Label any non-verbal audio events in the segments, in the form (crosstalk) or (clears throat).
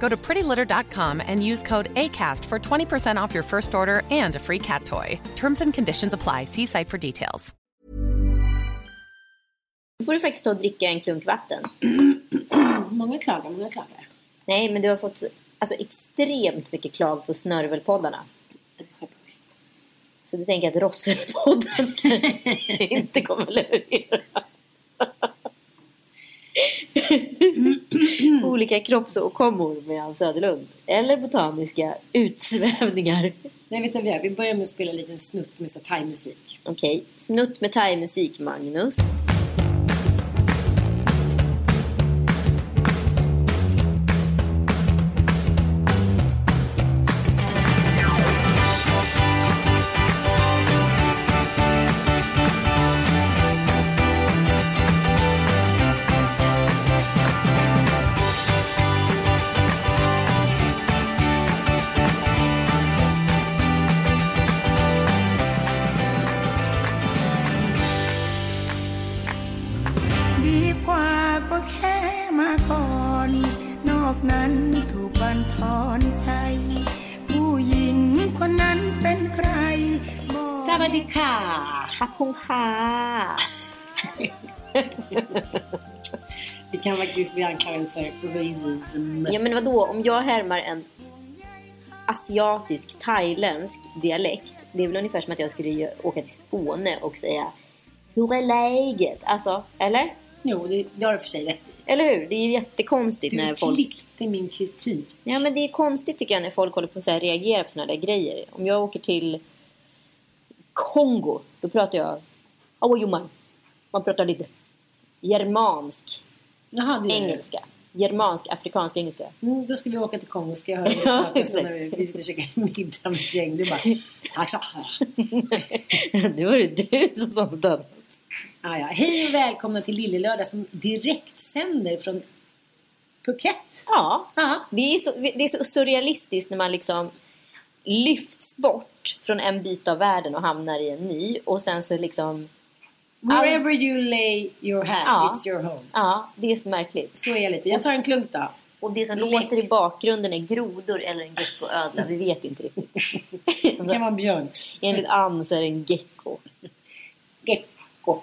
Go to prettylitter.com and use code ACAST for 20% off your first order and a free cat toy. Terms and conditions apply. See site for details. Nu får du faktiskt ta och dricka en klunk vatten. (clears throat) Många klagar, många klagar. Nej, men du har fått alltså, extremt mycket klag på snörvelpoddarna. Så du tänker att Rosselpodden (laughs) inte kommer leverera. (clears throat) Olika kroppsåkommor med Ann Söderlund. Eller botaniska utsvävningar. Nej, vet du vad vi börjar med att spela en liten snutt med thaimusik. Okej, snutt med thaimusik, Magnus. Kan faktiskt bli anklagade för racism. Ja men vadå, om jag härmar en asiatisk, thailändsk dialekt. Det är väl ungefär som att jag skulle åka till Skåne och säga Hur är läget? Alltså, eller? Jo, det, det har du för sig rätt i. Eller hur? Det är jättekonstigt Du när folk... klippte min kritik. Ja men det är konstigt tycker jag när folk håller på att reagera på såna där grejer. Om jag åker till Kongo, då pratar jag. Man pratar lite germansk Jaha, det engelska. Germansk, afrikansk engelska. Mm, då ska vi åka till Kongo. Ska jag höra (laughs) dig prata så när vi, vi sitter och käkar middag med ett gäng. Du bara, tack så (laughs) det var ju du som sa något annat. Ja, ja. Hej och välkomna till Lillelördag som direkt sänder från Phuket. Ja, Ja. det är, så, det är så surrealistiskt när man liksom lyfts bort från en bit av världen och hamnar i en ny och sen så liksom Wherever you lay your hat, Ja. it's your home. Ja, det är så märkligt. Så är jag lite. Jag tar en klunk då. Och det som Lätt. låter i bakgrunden är grodor eller en geckoödla. Vi vet inte riktigt. (laughs) Det kan vara björn. Enligt Ann så är det en gecko. Gecko.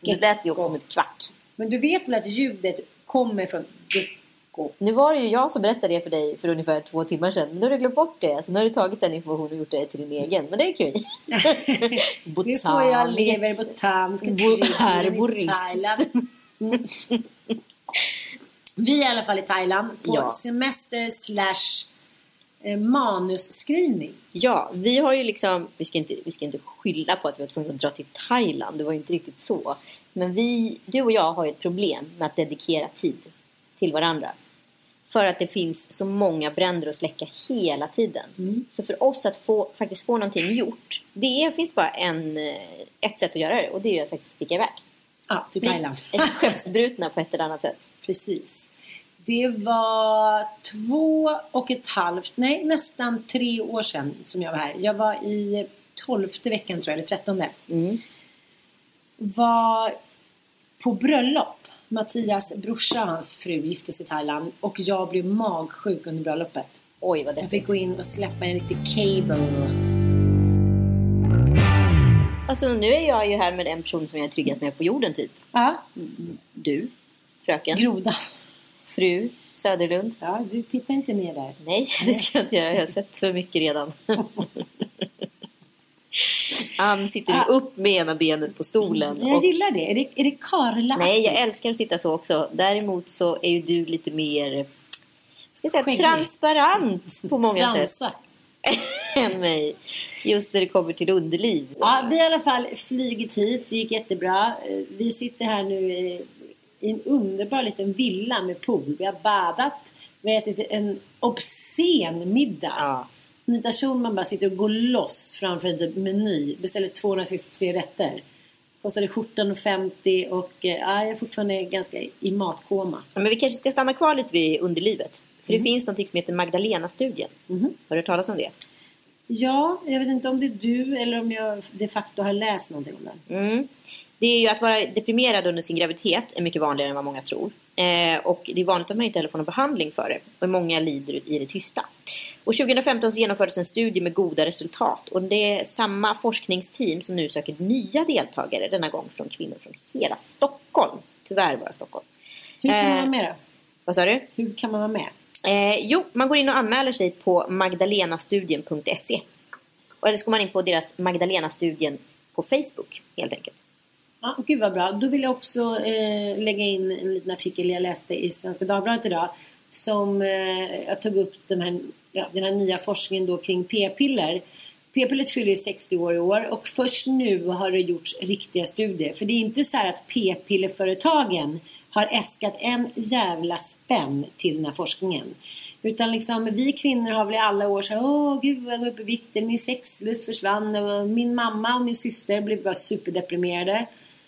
Det lät ju också som ett kvack. Men du vet väl att ljudet kommer från gecko? Nu var det ju jag som berättade det för dig för ungefär två timmar sedan. Men nu har du glömt bort det. Så nu har du tagit den informationen och gjort det till din egen. Men det är kul. (laughs) Det är så jag lever botaniska Bo- trädgården i Thailand. Mm. (laughs) Vi är i alla fall i Thailand på Ja. semester slash eh, manusskrivning. Ja, vi har ju liksom, vi ska, inte, vi ska inte skylla på att vi var tvungna att dra till Thailand, det var ju inte riktigt så. Men vi, du och jag har ju ett problem med att dedikera tid till varandra. För att det finns så många bränder att släcka hela tiden. Så för oss att få, faktiskt få någonting gjort, det är, finns bara en, eh, ett sätt att göra det och det är att faktiskt sticka iväg. Ja, till Thailand. (laughs) Skeppsbrutna på ett eller annat sätt. Precis. Det var två och ett halvt, nej nästan tre år sedan som jag var här. Jag var i tolfte veckan tror jag, eller trettonde. Mm. Var på bröllop. Mattias brorsa och hans fru gifte sig i Thailand och jag blev magsjuk under bröllopet. Oj vad Jag det fick gå in och släppa en riktig cable. Alltså nu är jag ju här med en person som jag är tryggast med på jorden typ. Ja, Du, fröken, groda. fru, Söderlund. Ja, du tittar inte ner där. Nej, (laughs) det ska jag inte göra. Jag har sett för mycket redan. (laughs) Han sitter ju Ja. upp med ena benet på stolen. Jag och- gillar det. Är det, är det Karla? Nej, jag älskar att sitta så också. Däremot så är ju du lite mer ska jag säga, transparent på många Transa. sätt (laughs) än mig. Just när det kommer till underliv. Ja, vi har i alla fall flugit hit. Det gick jättebra. Eh, Vi sitter här nu i, i en underbar liten villa med pool. Vi har badat. Vi har ätit en obscen middag. Ja. Anita Schulman bara sitter och går loss framför en typ meny. Beställer 263 rätter. Kostade skjortan 50 och eh, ja, jag är fortfarande ganska i matkoma. Ja, Men vi kanske ska stanna kvar lite vid underlivet. För Mm. det finns något som heter Magdalena-studien. Mhm. Har du hört talas om det? Ja, jag vet inte om det är du eller om jag de facto har läst någonting om den. Mm. Det är ju att vara deprimerad under sin graviditet är mycket vanligare än vad många tror. Eh, och det är vanligt att man inte heller får någon behandling för det. Och många lider i det tysta. Och 2015 så genomfördes en studie med goda resultat. Och det är samma forskningsteam som nu söker nya deltagare. Denna gång från kvinnor från hela Stockholm. Tyvärr bara Stockholm. Hur kan man Eh, vara med då? Vad sa du? Hur kan man vara med? Eh, jo, man går in och anmäler sig på magdalenastudien.se. Eller så går man in på deras Magdalena-studien på Facebook helt enkelt. Ja, gud vad bra. Då vill jag också eh, lägga in en liten artikel jag läste i Svenska Dagbladet idag. Som eh, jag tog upp den här, ja, den här nya forskningen då kring p-piller. P-pillret fyller 60 år i år och först nu har det gjorts riktiga studier. För det är inte så här att p-pillerföretagen har äskat en jävla spänn till den här forskningen. Utan liksom, vi kvinnor har väl i alla år så här, åh gud jag går upp i vikt, min sexlust försvann min mamma och min syster blev bara superdeprimerade.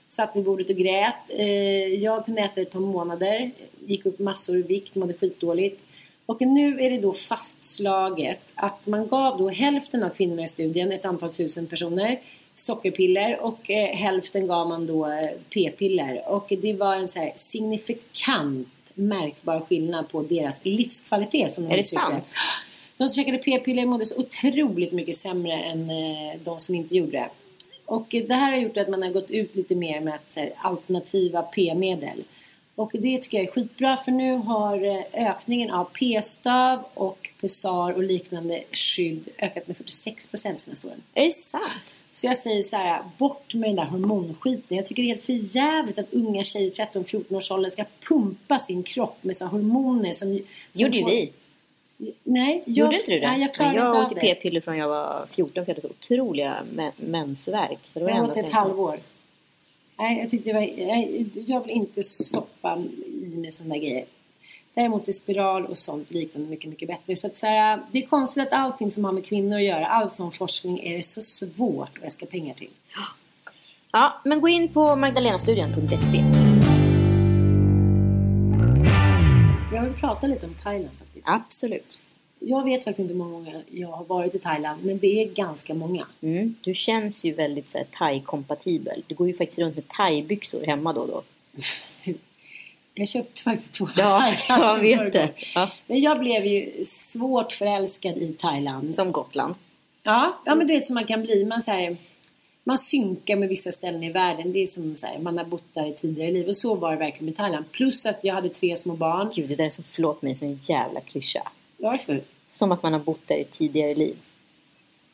Satt vid bordet och grät. Eh, jag kunde äta ett par månader, gick upp massor i vikt, mådde skitdåligt. Och nu är det då fastslaget att man gav då hälften av kvinnorna i studien, ett antal tusen personer, sockerpiller och eh, hälften gav man då eh, p-piller. Och det var en så här signifikant märkbar skillnad på deras livskvalitet. Som de Är det uttryckte sant? De som käkade p-piller mådde så otroligt mycket sämre än eh, de som inte gjorde det. Och det här har gjort att man har gått ut lite mer med att, här, alternativa p-medel. Och det tycker jag är skitbra för nu har eh, ökningen av p-stav och pessar och liknande skydd ökat med 46 procent senaste åren. Är det sant? Så jag säger så här, bort med den där hormonskiten. Jag tycker det är helt för jävligt att unga tjejer i 13-14 års ålder ska pumpa sin kropp med så hormoner som... som gjorde ju vi. Nej, jag, Gjorde inte du det? Nej, jag klarade jag inte av åt det. p-piller från jag var 14 för jag hade så otroliga me- mensvärk. Så det var det Jag åt ett jag halvår. Nej, jag tyckte det var... Jag, jag vill inte stoppa i med sådana grejer. Däremot är spiral och sånt liknande mycket, mycket bättre. Så, att så här, det är konstigt att allting som har med kvinnor att göra, all sån forskning är det så svårt att äska pengar till. Ja, men gå in på magdalenastudien.se. Jag vill prata lite om Thailand faktiskt. Absolut. Jag vet faktiskt inte hur många gånger jag har varit i Thailand, men det är ganska många. Mm. Du känns ju väldigt så här, thai-kompatibel. Du går ju faktiskt runt med thai-byxor hemma då och då. (laughs) Jag köpte faktiskt två Ja, (laughs) jag vet det. Ja. Men jag blev ju svårt förälskad i Thailand. Som Gotland. Ja, ja men du vet som man kan bli. Man, så här, man synkar med vissa ställen i världen. Det är som så här, man har bott där i tidigare liv. Och så var det verkligen med Thailand. Plus att jag hade tre små barn. Gud, det där är så, förlåt mig, så en jävla klyscha. Varför? Som att man har bott där i tidigare liv.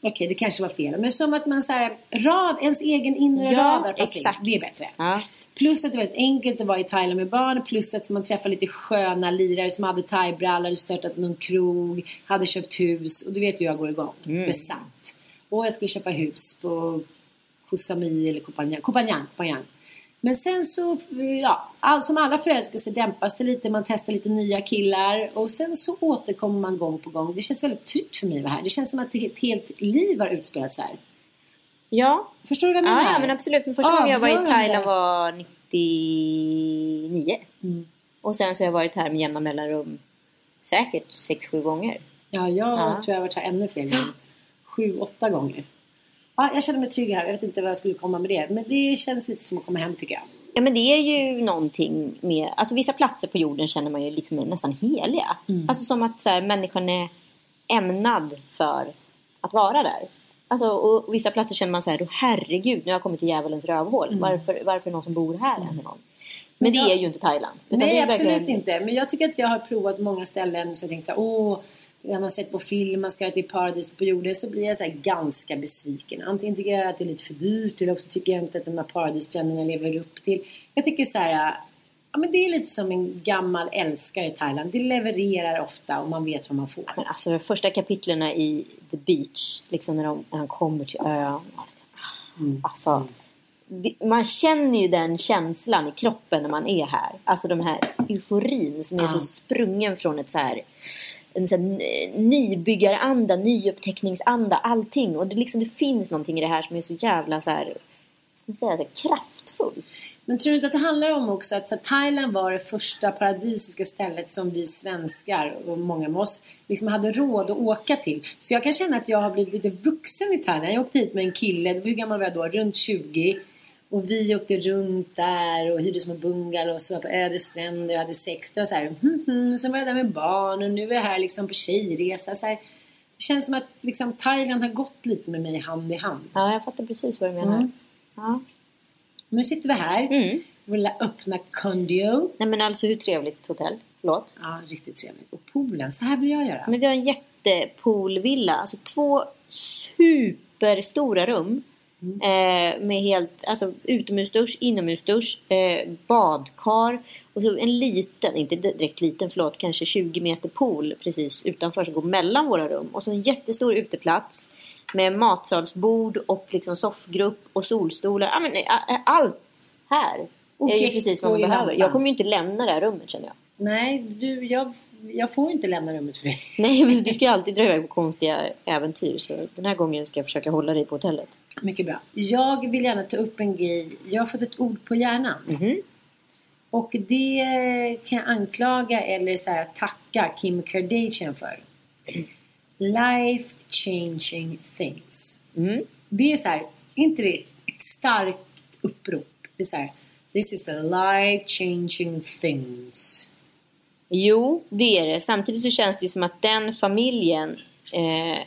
Okej, det kanske var fel. Men som att man så här, rad, ens egen inre Ja, radar in. exakt. Det är bättre. Ja. Plus att det var väldigt enkelt att vara i Thailand med barn. Plus att man träffade lite sköna lirare som hade thaibrallor, hade startat någon krog, hade köpt hus. Och du vet hur jag går igång. Mm. Besatt. Och jag skulle köpa hus på Koh Samui eller Koh Phangan. Men sen så, ja, all, som alla förälskelser dämpas det lite. Man testar lite nya killar. Och sen så återkommer man gång på gång. Det känns väldigt tryggt för mig att vara här. Det känns som att ett helt liv har utspelats här. Ja, Förstår du vad jag menar? ja, ja men absolut. Men första gången jag var i. Thailand var 99. Mm. Och sen så har jag varit här med jämna mellanrum säkert 6-7 gånger. Ja, jag Ja. tror jag har varit här ännu fler gånger. Sju, åtta gånger. Ja, jag känner mig trygg här. Jag vet inte vad jag skulle komma med det. Men det känns lite som att komma hem tycker jag. Ja men det är ju någonting med, alltså vissa platser på jorden känner man ju liksom är nästan heliga. Alltså som att så här, människan är ämnad för att vara där. Alltså, och vissa platser känner man så här, "Åh, herregud nu har jag kommit till djävulens rövhål. Varför, varför är det någon som bor här en gång? Men det jag- är ju inte Thailand. Nej, det är absolut verkligen- inte. Men jag tycker att jag har provat många ställen så jag tänkte så här, åh, när man sett på film, man ska till paradis på jorden så blir jag så här ganska besviken. Antingen tycker jag att det är lite för dyrt eller också tycker jag inte att de här paradisstränderna lever upp till. Jag tycker så här, ja men det är lite som en gammal älskare i Thailand. Det levererar ofta och man vet vad man får. Men alltså de första kapitlen i The Beach, liksom när, de, när han kommer till ön. Mm. Alltså, det, man känner ju den känslan i kroppen när man är här. Alltså de här euforin som är så sprungen från ett så här en sån nybyggaranda, nyupptäckningsanda, allting. Och det, liksom, det finns någonting i det här som är så jävla så här, ska man säga, så här, kraftfullt. Men tror du inte att det handlar om också att så, Thailand var det första paradisiska stället som vi svenskar och många med oss liksom hade råd att åka till. Så jag kan känna att jag har blivit lite vuxen i Thailand. Jag åkte hit med en kille, hur gammal var jag då? Runt 20. Och vi åkte runt där och hyrde små bungalows och var på öde stränder och hade sex. Det var så här, hm, hm. Sen var jag där med barn och nu är jag här liksom på tjejresa. Så här, det känns som att liksom, Thailand har gått lite med mig hand i hand. Ja, jag fattar precis vad du menar. Mm. Ja. Nu sitter vi här. Mm. Vill öppna Condio. Nej men alltså hur trevligt hotell? Förlåt? Ja, riktigt trevligt. Och poolen, så här vill jag göra. Men vi har en jättepoolvilla. Alltså två superstora rum. Eh, med helt, alltså utomhusdusch, inomhusdusch, eh, badkar och så en liten, inte direkt liten, förlåt, kanske 20 meter pool precis utanför som går mellan våra rum. Och så en jättestor uteplats med matsalsbord och liksom soffgrupp och solstolar. Men, eh, allt här Och är ju precis vad man behöver. Jag kommer ju inte lämna det här rummet känner jag. Nej, du, jag, jag får inte lämna rummet för dig. Nej, men du ska ju (laughs) alltid dra iväg på konstiga äventyr. Så den här gången ska jag försöka hålla dig på hotellet. Mycket bra. Jag vill gärna ta upp en grej. Jag har fått ett ord på hjärnan. Mhm. Och det kan jag anklaga eller så här, tacka Kim Kardashian för. Life changing things. Mm. Det är så här, är inte det ett starkt upprop? Det är så här, this is the life changing things. Jo, det är det. Samtidigt så känns det ju som att den familjen... Eh,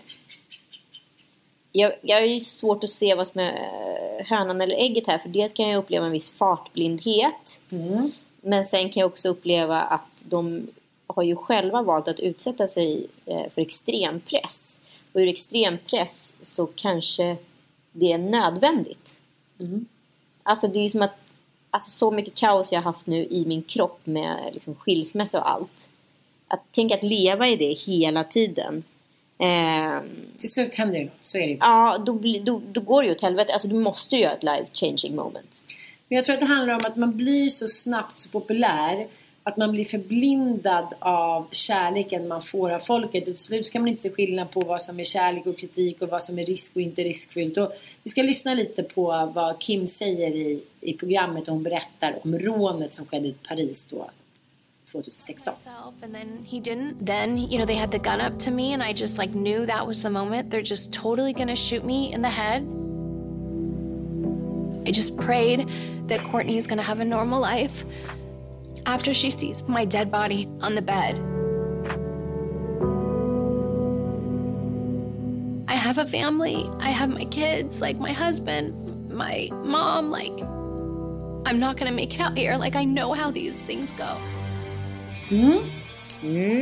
jag, jag har ju svårt att se vad som är eh, hönan eller ägget här. För dels kan jag uppleva en viss fartblindhet. Men sen kan jag också uppleva att de har ju själva valt att utsätta sig eh, för extrem press. Och ur extrem press så kanske det är nödvändigt. Alltså det är ju som att alltså, så mycket kaos jag har haft nu i min kropp med liksom, skilsmässa och allt. Att tänka att leva i det hela tiden. Ehm, Till slut händer det något, så är det ju. ja, då, då, då går det ju åt helvete. Alltså du måste ju göra ett life changing moment. Men jag tror att det handlar om att man blir så snabbt så populär att man blir förblindad av kärleken man får av folket. Till slut ska man inte se skillnad på vad som är kärlek och kritik och vad som är risk och inte riskfyllt. Och vi ska lyssna lite på vad Kim säger i, i programmet och hon berättar om rånet som skedde i Paris då 2016. myself and then he didn't. Then you know they had the gun up to me and i just like knew that was the moment. They're just totally gonna shoot me in the head. I just prayed that courtney is gonna have a normal life after she sees my dead body on the bed. I have a family. I have my kids like my husband my mom like i'm not gonna make it out here. Like i know how these things go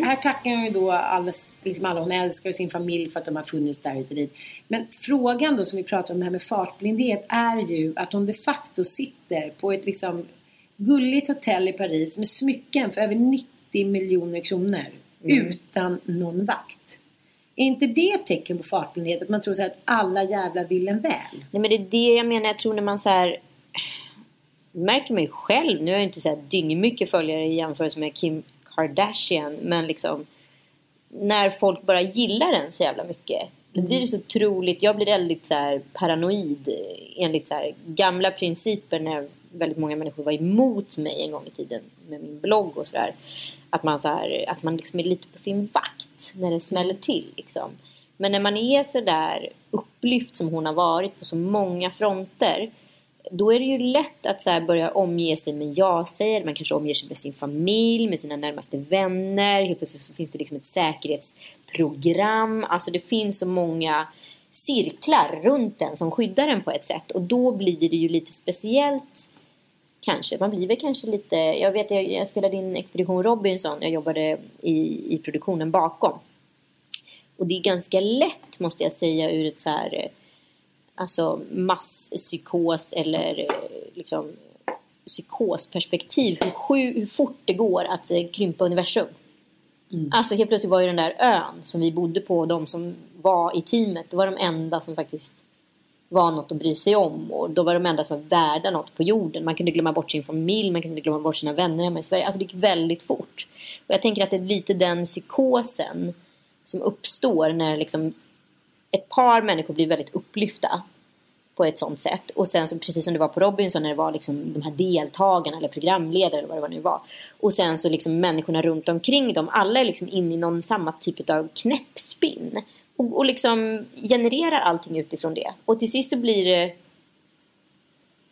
Här tackar hon ju då alles, liksom alla hon älskar och sin familj för att de har funnits där och dit. Men frågan då som vi pratar om det här med fartblindhet är ju att hon de facto sitter på ett liksom gulligt hotell i Paris med smycken för över 90 miljoner kronor utan någon vakt. Är inte det ett tecken på fartblindhet? Att man tror så att alla jävla vill en väl? Nej men det är det jag menar. Jag tror när man så här märker mig själv. Nu har jag inte så här dyngmycket följare i jämförelse med Kim Kardashian. Men liksom när folk bara gillar en så jävla mycket. Då blir det så otroligt. Jag blir väldigt så här paranoid enligt så här gamla principer när väldigt många människor var emot mig en gång i tiden med min blogg och sådär. Att man, så här, att man liksom är lite på sin vakt när det smäller till. Liksom. Men när man är så där upplyft som hon har varit på så många fronter då är det ju lätt att så här börja omge sig med ja-sägare. Man kanske omger sig med sin familj, med sina närmaste vänner. Helt plötsligt så finns det liksom ett säkerhetsprogram. Alltså det finns så många cirklar runt en som skyddar en på ett sätt. Och då blir det ju lite speciellt. Kanske. Man blir väl kanske lite... Jag vet, jag, jag spelade in Expedition Robinson. Jag jobbade i, i produktionen bakom. Och det är ganska lätt måste jag säga ur ett så här eh, alltså masspsykos eller eh, liksom psykosperspektiv hur, sju, hur fort det går att eh, krympa universum. Alltså helt plötsligt var ju den där ön som vi bodde på, de som var i teamet, det var de enda som faktiskt var något att bry sig om. Och då var de enda som var värda något på jorden. Man kunde glömma bort sin familj, man kunde glömma bort sina vänner hemma i Sverige. Alltså det gick väldigt fort. Och jag tänker att det är lite den psykosen som uppstår när liksom ett par människor blir väldigt upplyfta på ett sånt sätt. Och sen så precis som det var på Robinson när det var liksom de här deltagarna eller programledare eller vad det var nu var. Och sen så liksom människorna runt omkring dem, alla är liksom inne i någon samma typ av knäppspinn. Och, och liksom genererar allting utifrån det. Och till sist så blir det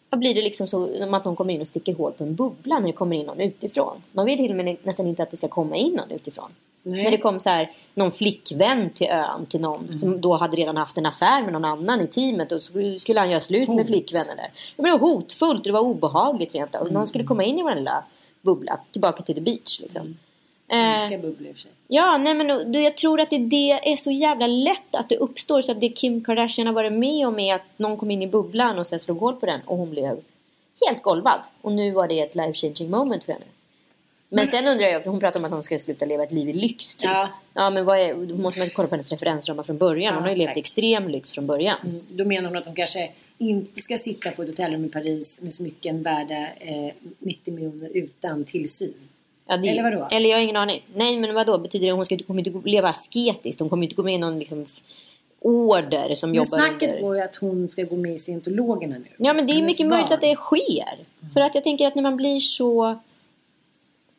då blir det liksom som att någon kommer in och sticker hål på en bubbla när det kommer in någon utifrån. Man vill till och med nästan inte att det ska komma in någon utifrån. Nej. När det kom så här, någon flickvän till ön till någon som då hade redan haft en affär med någon annan i teamet och så skulle han göra slut med flickvännen där. Det var hotfullt, det var obehagligt rent av. Någon skulle komma in i vår lilla bubbla, tillbaka till the beach liksom. Eh, älskar bubblor i och för sig. Ja, nej men och jag tror att det, det är så jävla lätt att det uppstår så att det Kim Kardashian har varit med om är att någon kom in i bubblan och sen slog hål på den och hon blev helt golvad. Och nu var det ett life changing moment för henne. Men, sen undrar jag, för hon pratar om att hon ska sluta leva ett liv i lyx. Typ. Ja. ja men vad är, då måste man kolla på hennes referensramar från början. Hon Ja, har ju levt i extrem lyx från början. Mm, Då menar hon att hon kanske inte ska sitta på ett hotellrum i Paris med smycken värda eh, 90 miljoner utan tillsyn. Ja, det, Eller vadå? Eller jag har ingen aning. Nej men vadå, betyder det att hon ska, kommer inte leva asketiskt? Hon kommer inte gå med i någon liksom, order som Men jobbar snacket under... går ju att hon ska gå med i scientologerna nu. Ja men det är Hennes mycket möjligt barn. att det sker. För att jag tänker att när man blir så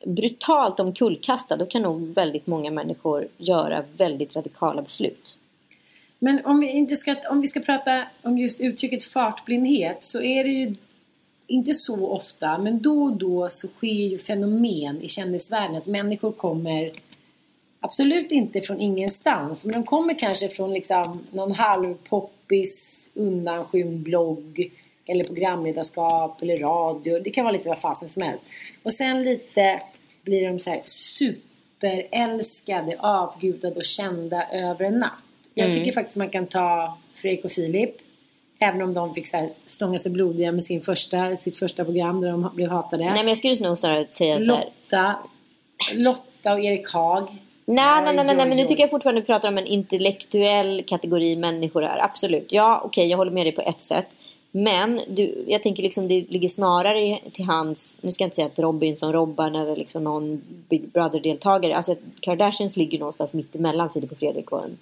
brutalt omkullkastad då kan nog väldigt många människor göra väldigt radikala beslut. Men om vi, inte ska, om vi ska prata om just uttrycket fartblindhet så är det ju inte så ofta men då och då så sker ju fenomen i kändisvärlden att människor kommer absolut inte från ingenstans men de kommer kanske från liksom någon halvpoppis undanskymd blogg eller programledarskap eller radio. Det kan vara lite vad fasen som helst. Och sen lite blir de så här superälskade, avgudade och kända över en natt. Jag tycker faktiskt man kan ta Fredrik och Filip. Även om de fick så här stånga sig blodiga med sin första, sitt första program där de blev hatade. Nej men jag skulle nog snarare säga så här. Lotta, Lotta och Erik Haag. Nej, nej, nej, nej, men nu tycker jag fortfarande att vi pratar om en intellektuell kategori människor här. Absolut. Ja, okej, jag håller med dig på ett sätt. Men du, jag tänker liksom det ligger snarare till hans, nu ska jag inte säga att Robinson robbar eller liksom någon Big Brother-deltagare. Alltså Kardashians ligger någonstans mitt emellan Filip och Fredrik och en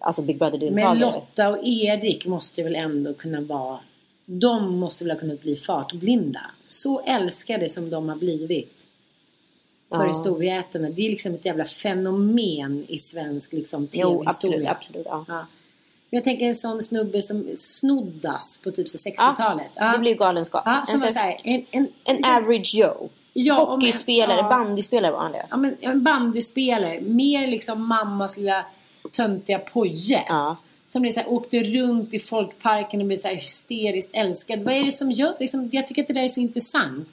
alltså Big Brother-deltagare. Men Lotta och Erik måste väl ändå kunna vara... De måste väl ha kunnat bli fartblinda. Så älskade som de har blivit. För Ja. historieätarna. Det är liksom ett jävla fenomen i svensk liksom, Jo, tv-historia. absolut, absolut. Ja. Ja. Jag tänker en sån snubbe som Snoddas på typ så 60-talet. Ja, det blev galenskap. Ja, som En sån- såhär, en, en, En average Joe. Ja, Hockeyspelare, ja. bandyspelare var han det. Ja, men en bandyspelare. Mer liksom mammas lilla töntiga poje. Ja. Som liksom åkte runt i folkparken och blev så här hysteriskt älskad. Vad är det som gör, liksom, jag tycker att det där är så intressant.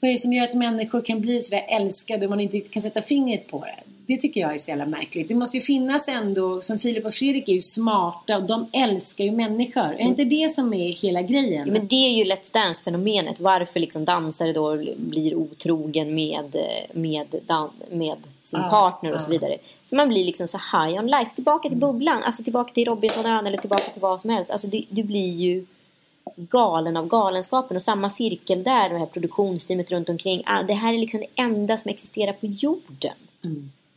Vad är det som gör att människor kan bli så där älskade och man inte kan sätta fingret på det? Det tycker jag är så jävla märkligt. Det måste ju finnas ändå, som Filip och Fredrik är ju smarta och de älskar ju människor. Är inte det som är hela grejen? Ja, men det är ju Let's Dance-fenomenet. Varför liksom dansare då blir otrogen med, med, dan- med sin Ja, partner och så ja. vidare. För man blir liksom så high on life. Tillbaka till bubblan. Alltså tillbaka till Robinsonön eller tillbaka till vad som helst. Alltså det, du blir ju galen av galenskapen. Och samma cirkel där, det här produktionsteamet runt omkring. Ah, det här är liksom det enda som existerar på jorden.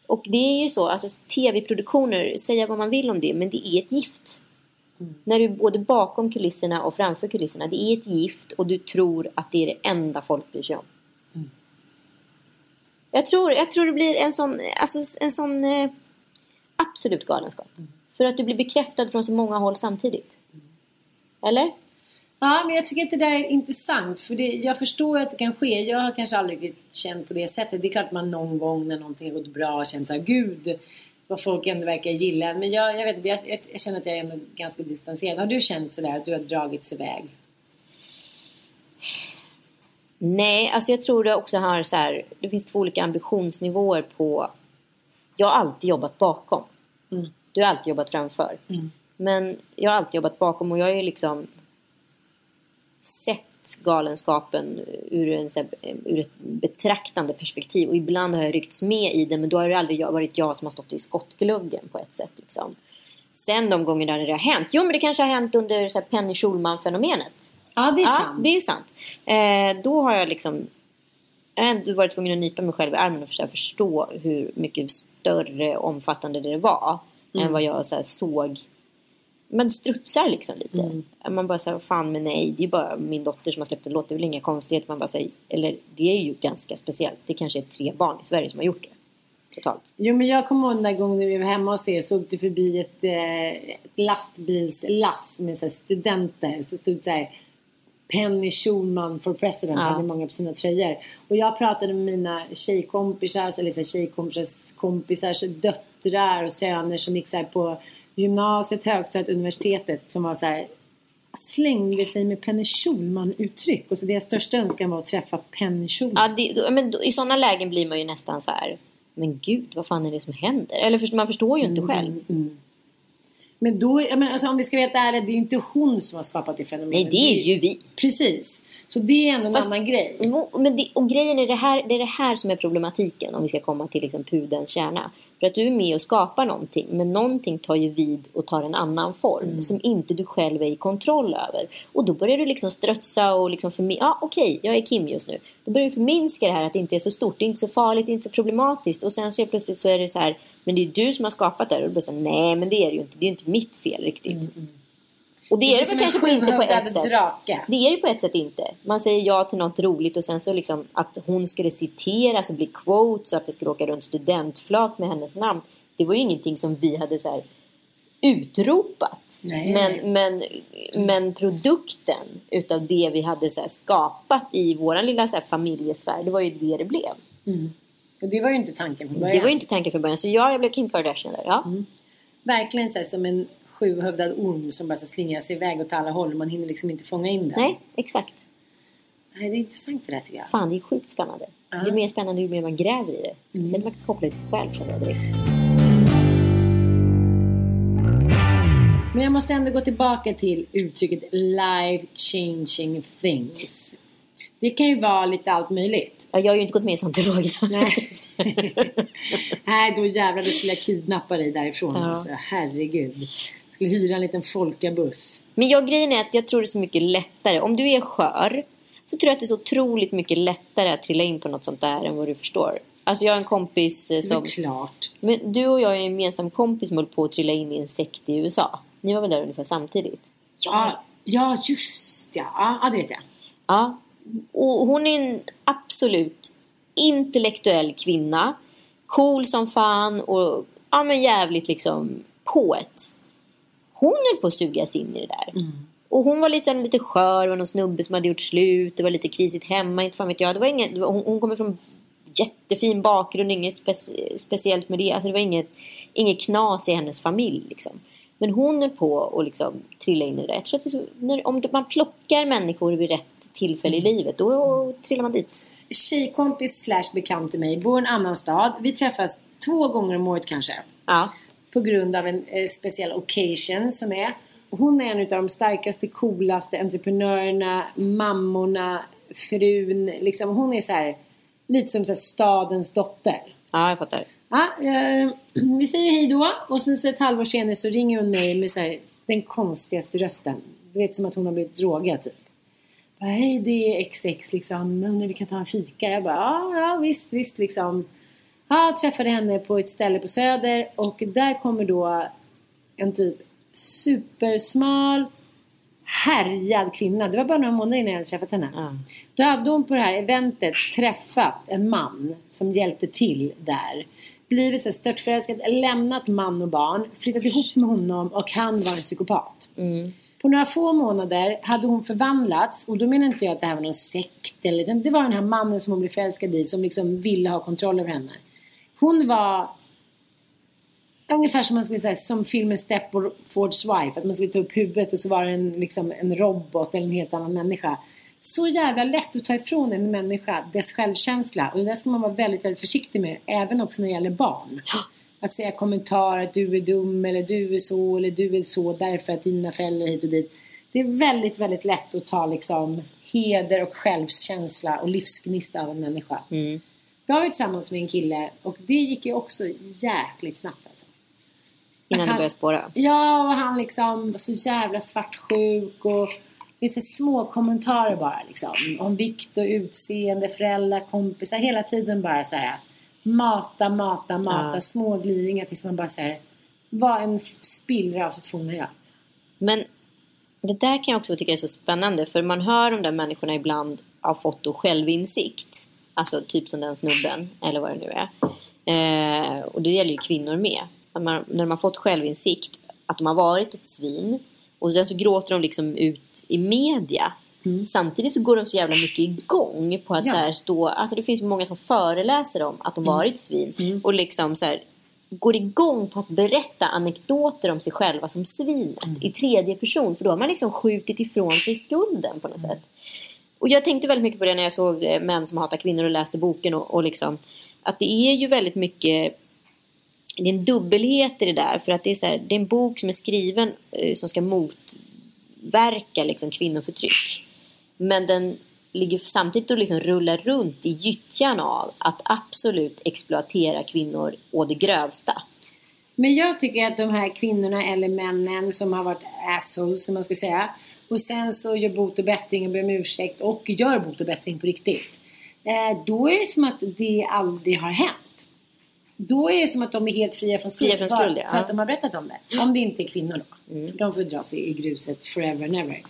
Och det är ju så, alltså tv-produktioner, säga vad man vill om det, men det är ett gift. När du är både bakom kulisserna och framför kulisserna, det är ett gift och du tror att det är det enda folk bryr sig om. Jag, tror, jag tror det blir en sån, alltså en sån eh, absolut galenskap. För att du blir bekräftad från så många håll samtidigt. Eller? Ja, men jag tycker att det där är intressant. För det, jag förstår att det kan ske. Jag har kanske aldrig känt på det sättet. Det är klart att man någon gång när någonting har gått bra känt såhär, gud vad folk ändå verkar gilla en. Men jag, jag vet inte, jag, jag, känner att jag är ändå ganska distanserad. Har du känt sådär att du har dragits iväg? Nej, alltså jag tror det också har så här, det finns två olika ambitionsnivåer på jag har alltid jobbat bakom. Mm. Du har alltid jobbat framför. Men jag har alltid jobbat bakom och jag ju liksom sett galenskapen ur, en, här, ur ett betraktande perspektiv. Och ibland har jag ryckts med i det men då har det aldrig varit jag som har stått i skottgluggen på ett sätt. Liksom. Sen de gånger där det har hänt. Jo men det kanske har hänt under så här, Penny Schulman-fenomenet. Ja, det är Ja, sant. det är sant. Eh, då har jag liksom jag har ändå varit tvungen att nypa mig själv i armen och försöka förstå hur mycket större omfattande det var än vad jag så såg. Man strutsar liksom lite. Man bara säger fan men nej, det är bara min dotter som har släppt en låt. Det är väl inga konstigheter. Man bara säger, eller det är ju ganska speciellt. Det kanske är tre barn i Sverige som har gjort det. Totalt. Jo men jag kommer ihåg den där gången när vi var hemma hos er så åkte förbi ett, eh, ett lastbilslass med så studenter. Så stod det så här Penny Schulman for president Ja. hade många på sina tröjor. Och jag pratade med mina tjejkompisar, eller så tjejkompisars kompisars döttrar och söner som gick så här, på gymnasiet, högstadiet, universitetet som var så här slängde sig med Penny Schulman-uttryck. Och så deras största önskan var att träffa Penny Schulman. Ja, det, men I sådana lägen blir man ju nästan så här. Men gud, vad fan är det som händer? Eller man förstår ju inte själv. Men då, menar, alltså, om vi ska veta ärligt, det är inte hon som har skapat det fenomenet. Nej, det är ju vi. Precis. Så det är ändå en Fast- annan grej. Men det, och grejen är det här, det är det här som är problematiken om vi ska komma till liksom pudens kärna. För att du är med och skapar någonting men någonting tar ju vid och tar en annan form som inte du själv är i kontroll över. Och då börjar du liksom strötsa och liksom förmi- ja okej jag är Kim just nu. Då börjar du förminska det här att det inte är så stort, det är inte så farligt, det är inte så problematiskt och sen så plötsligt så är det så här men det är du som har skapat det här och du blir så här, nej men det är det ju inte, det är ju inte mitt fel riktigt. Och det är det, som väl kanske på inte på ett sätt. drake. Det är det på ett sätt inte. Man säger ja till något roligt och sen så liksom att hon skulle citeras och bli quote så att det skulle åka runt studentflak med hennes namn. Det var ju ingenting som vi hade så utropat. Nej, men, men, men produkten utav det vi hade så skapat i våran lilla så familjesfär, det var ju det det blev. Och det var ju inte tanken från början. Det var ju inte tanken från början. Så ja, jag blev Kim Kardashian där. Ja. Verkligen så som en sjuhövdad orm som bara slingrar sig iväg åt alla håll. Man hinner liksom inte fånga in den. Nej, exakt. Nej, det är intressant det där tycker jag. Fan, det är sjukt spännande. Det är mer spännande ju mer man gräver i det. Speciellt när man kan koppla det till sig själv känner jag direkt. Men jag måste ändå gå tillbaka till uttrycket life changing things. Det kan ju vara lite allt möjligt. Ja, Jag har ju inte gått med i scientologerna. Nej. (laughs) Nej, då jävlar då skulle jag kidnappa dig därifrån. Ja. Alltså, herregud. Skulle hyra en liten folkabuss. Men jag, grejen är att jag tror det är så mycket lättare. Om du är skör så tror jag att det är så otroligt mycket lättare att trilla in på något sånt där än vad du förstår. Alltså jag har en kompis eh, som... klart. Men du och jag är en gemensam kompis som höll på att trilla in i en sekt i USA. Ni var väl där ungefär samtidigt? Ja, ja just ja. ja. Ja, det vet jag. Ja. Och hon är en absolut intellektuell kvinna. Cool som fan och ja, men jävligt liksom poet. Hon höll på att sugas in i det där. Och hon var lite, lite skör, det var någon snubbe som hade gjort slut, det var lite krisigt hemma, inte fan vet jag. Det var inget, det var, hon, hon kommer från jättefin bakgrund, inget spec- speciellt med det. Alltså det var inget, inget knas i hennes familj liksom. Men hon är på att liksom trilla in i det där. Jag tror att så, när, om man plockar människor vid rätt tillfälle i livet, då trillar man dit. Tjejkompis slash bekant till mig bor i en annan stad. Vi träffas två gånger om året kanske. Ja. På grund av en eh, speciell occasion som är. Hon är en av de starkaste, coolaste entreprenörerna, mammorna, frun. Liksom, hon är så här, lite som så här, stadens dotter. ja, jag fattar. Ja, eh, vi säger hej då och sen så ett halvår senare så ringer hon mig med så här, den konstigaste rösten. Du vet som att hon har blivit drogad typ. Hej det är XX liksom, undrar vi kan ta en fika? Jag bara ja, ja visst, visst liksom. Ja, jag träffade henne på ett ställe på Söder och där kommer då en typ supersmal härjad kvinna. Det var bara några månader innan jag hade träffat henne. Ja. Då hade hon på det här eventet träffat en man som hjälpte till där. Blivit så störtförälskad, lämnat man och barn, flyttat ihop med honom och han var en psykopat. På några få månader hade hon förvandlats och då menar inte jag att det här var någon sekt eller det var den här mannen som hon blev förälskad i som liksom ville ha kontroll över henne. Hon var ungefär som man skulle säga som filmen Stepford's Wife. Att man skulle ta upp huvudet och så var det en, liksom, en robot eller en helt annan människa. Så jävla lätt att ta ifrån en människa dess självkänsla. Och det där ska man vara väldigt, väldigt försiktig med. Även också när det gäller barn. att säga kommentarer att du är dum eller du är så eller du är så därför att dina föräldrar hit och dit. Det är väldigt, väldigt lätt att ta liksom heder och självkänsla och livsgnista av en människa. Mm. Jag var ju tillsammans med en kille och det gick ju också jäkligt snabbt alltså. Innan Att det han- börjar spåra. Ja, och han liksom var så jävla svartsjuk och det är så små kommentarer bara liksom. Om vikt och utseende, föräldrar, kompisar. Hela tiden bara så här. Mata, mata, mata. Ja. Små gliringar tills man bara säger var en spillra av sitt forna jag. Men det där kan jag också tycka är så spännande. För man hör de där människorna ibland har fått då självinsikt. Alltså typ som den snubben, eller vad det nu är. Eh, och det gäller ju kvinnor med. Att man, när har fått självinsikt att de har varit ett svin. Och sen så gråter de liksom ut i media. Samtidigt så går de så jävla mycket igång på att Ja. så här stå... Alltså det finns många som föreläser om att de varit svin. Och liksom så här går igång på att berätta anekdoter om sig själva som svinet i tredje person. För då har man liksom skjutit ifrån sig skulden på något sätt. Och jag tänkte väldigt mycket på det när jag såg eh, Män som hatar kvinnor och läste boken. Och, och liksom, att det är ju väldigt mycket det är en dubbelhet i det där. För att det är, så här, det är en bok som är skriven eh, som ska motverka liksom, kvinnoförtryck. Men den ligger samtidigt och liksom rullar runt i gyttjan av att absolut exploatera kvinnor å det grövsta. Men jag tycker att de här kvinnorna eller männen som har varit assholes som man ska säga. Och sen så gör bot och bättring och ber om ursäkt och gör bot och bättring på riktigt. Eh, då är det som att det aldrig har hänt. Då är det som att de är helt fria från skuld. Fria från skuld, ja. För att de har berättat om det. Om det inte är kvinnor då. För de får dra sig i gruset forever and ever.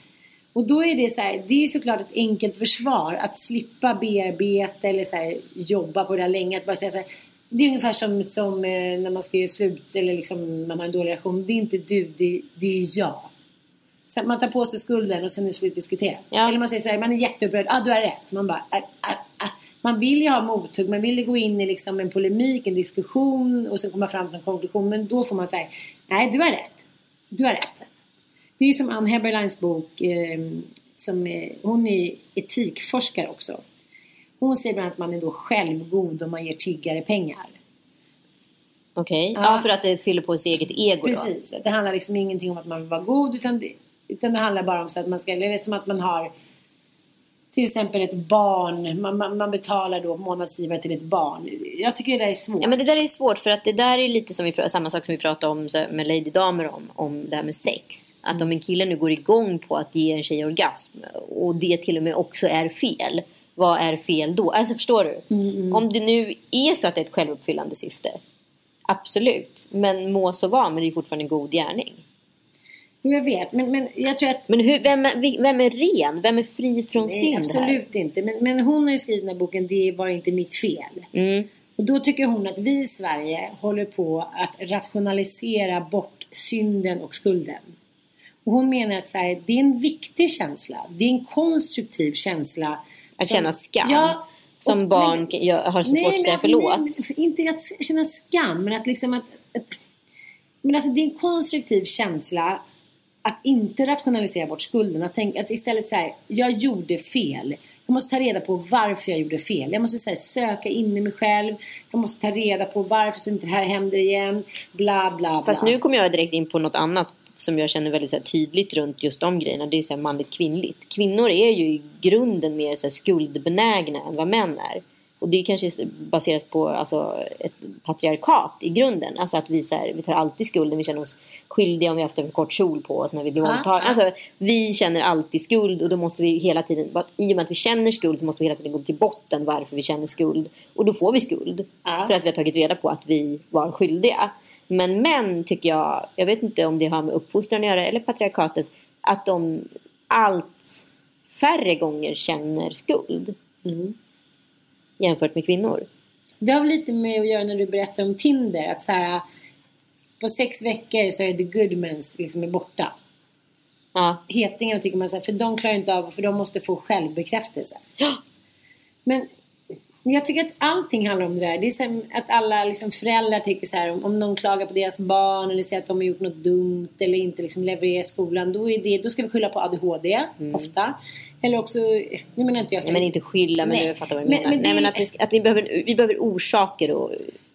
Och då är det så här, det är såklart ett enkelt försvar att slippa bearbeta eller så här, jobba på det där länge. Att bara säga så här, det är ungefär som, som eh, när man ska göra slut eller liksom man har en dålig relation. Det är inte du, det, det är jag. Så man tar på sig skulden och sen är det slut diskuterat. Ja. Eller man säger så här, man är jätteupprörd, ah, du har rätt. Man bara, ah, ah. Man vill ju ha mothugg, man vill ju gå in i liksom en polemik, en diskussion och sen komma fram till en konklusion. Men då får man säga, nej du har rätt. Du har rätt. Det är ju som Ann Heberleins bok, eh, som är, hon är etikforskare också. Hon säger bland annat att man är då självgod om man ger tiggare pengar. Okej? Ja. Ja. för att det fyller på sitt eget ego då. Precis, det handlar liksom ingenting om att man vill vara god utan det, utan det handlar bara om så att man ska, eller det är som att man har till exempel ett barn, man, man, man betalar då månadsgivare till ett barn. Jag tycker det där är svårt. Ja men det där är svårt för att det där är lite som vi, samma sak som vi pratade om med Lady Damer om, om det här med sex. Att om en kille nu går igång på att ge en tjej orgasm och det till och med också är fel. Vad är fel då? Alltså förstår du? Om det nu är så att det är ett självuppfyllande syfte. Absolut. Men må så vara, men det är fortfarande en god gärning. Jag vet, men, men jag tror att Men hur, vem, är, vem är ren? Vem är fri från Nej, synd här? absolut inte. Men, men hon har ju skrivit den här boken Det är bara inte mitt fel. Mm. Och då tycker hon att vi i Sverige håller på att rationalisera bort synden och skulden. Och hon menar att så här, det är en viktig känsla. Det är en konstruktiv känsla. Att som- känna skam. Ja, Som och- barn nej, har så nej, svårt att säga förlåt. nej, inte att känna skam, men att liksom att, att men alltså det är en konstruktiv känsla att inte rationalisera bort skulden. Att, tänka, att istället säga, jag gjorde fel. Jag måste ta reda på varför jag gjorde fel. Jag måste här, söka in i mig själv. Jag måste ta reda på varför så inte det här händer igen. Bla, bla, bla. Fast nu kommer jag direkt in på något annat som jag känner väldigt så här, tydligt runt just de grejerna. Det är så här, manligt kvinnligt. Kvinnor är ju i grunden mer så här, skuldbenägna än vad män är. Och det kanske är baserat på alltså, ett patriarkat i grunden. Alltså att vi, så här, vi tar alltid skulden. Vi känner oss skyldiga om vi har haft en för kort kjol på oss när vi blir Ja, våldtagna. ja. Alltså, vi känner alltid skuld och då måste vi hela tiden, i och med att vi känner skuld så måste vi hela tiden gå till botten varför vi känner skuld. Och då får vi skuld. Ja. För att vi har tagit reda på att vi var skyldiga. Men män tycker jag, jag vet inte om det har med uppfostran att göra eller patriarkatet, att de allt färre gånger känner skuld. Jämfört med kvinnor. Det har väl lite med att göra när du berättar om Tinder. Att så här, på sex veckor så är the goodmans liksom är borta. Ja. Hetingarna tycker man så här, för de klarar inte av för de måste få självbekräftelse. Ja. Men jag tycker att allting handlar om det där. Det är som att alla liksom föräldrar tycker så här om, någon klagar på deras barn eller säger att de har gjort något dumt eller inte liksom levererar i skolan. Då, är det, då ska vi skylla på ADHD ofta. Eller också, nu menar inte jag så. Nej, men inte skylla, men Nej. jag fattar vad du Men- menar. men Nej, men att, vi, ska- att vi, behöver, vi behöver orsaker och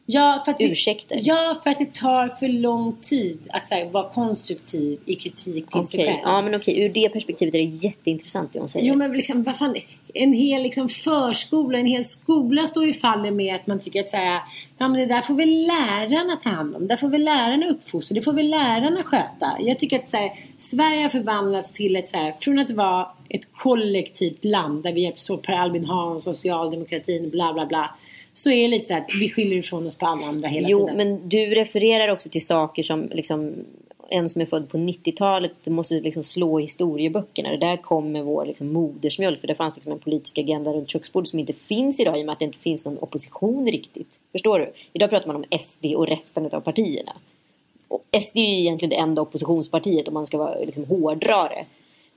Ja för, att Ursäkter. ja, för att det tar för lång tid att här, vara konstruktiv i kritik till sig Okej, själv. ja men okej, ur det perspektivet är det jätteintressant det hon säger. Jo men liksom, vad fan, en hel liksom förskola, en hel skola står ju faller med att man tycker att så här, ja men det där får väl lärarna ta hand om, det där får väl lärarna uppfostra, det får väl lärarna sköta. Jag tycker att så här, Sverige har förvandlats till ett så här, från att vara ett kollektivt land där vi hjälps åt Per Albin Hans, socialdemokratin, bla bla bla. Så är det lite så att vi skyller ifrån oss på alla andra hela Jo, tiden. men du refererar också till saker som liksom en som är född på 90-talet måste liksom slå i historieböckerna. Det där kom med vår liksom modersmjölk. För det fanns liksom en politisk agenda runt köksbordet som inte finns idag i och med att det inte finns någon opposition riktigt. Förstår du? Idag pratar man om SD och resten av partierna. Och SD är ju egentligen det enda oppositionspartiet om man ska vara liksom hårdrare.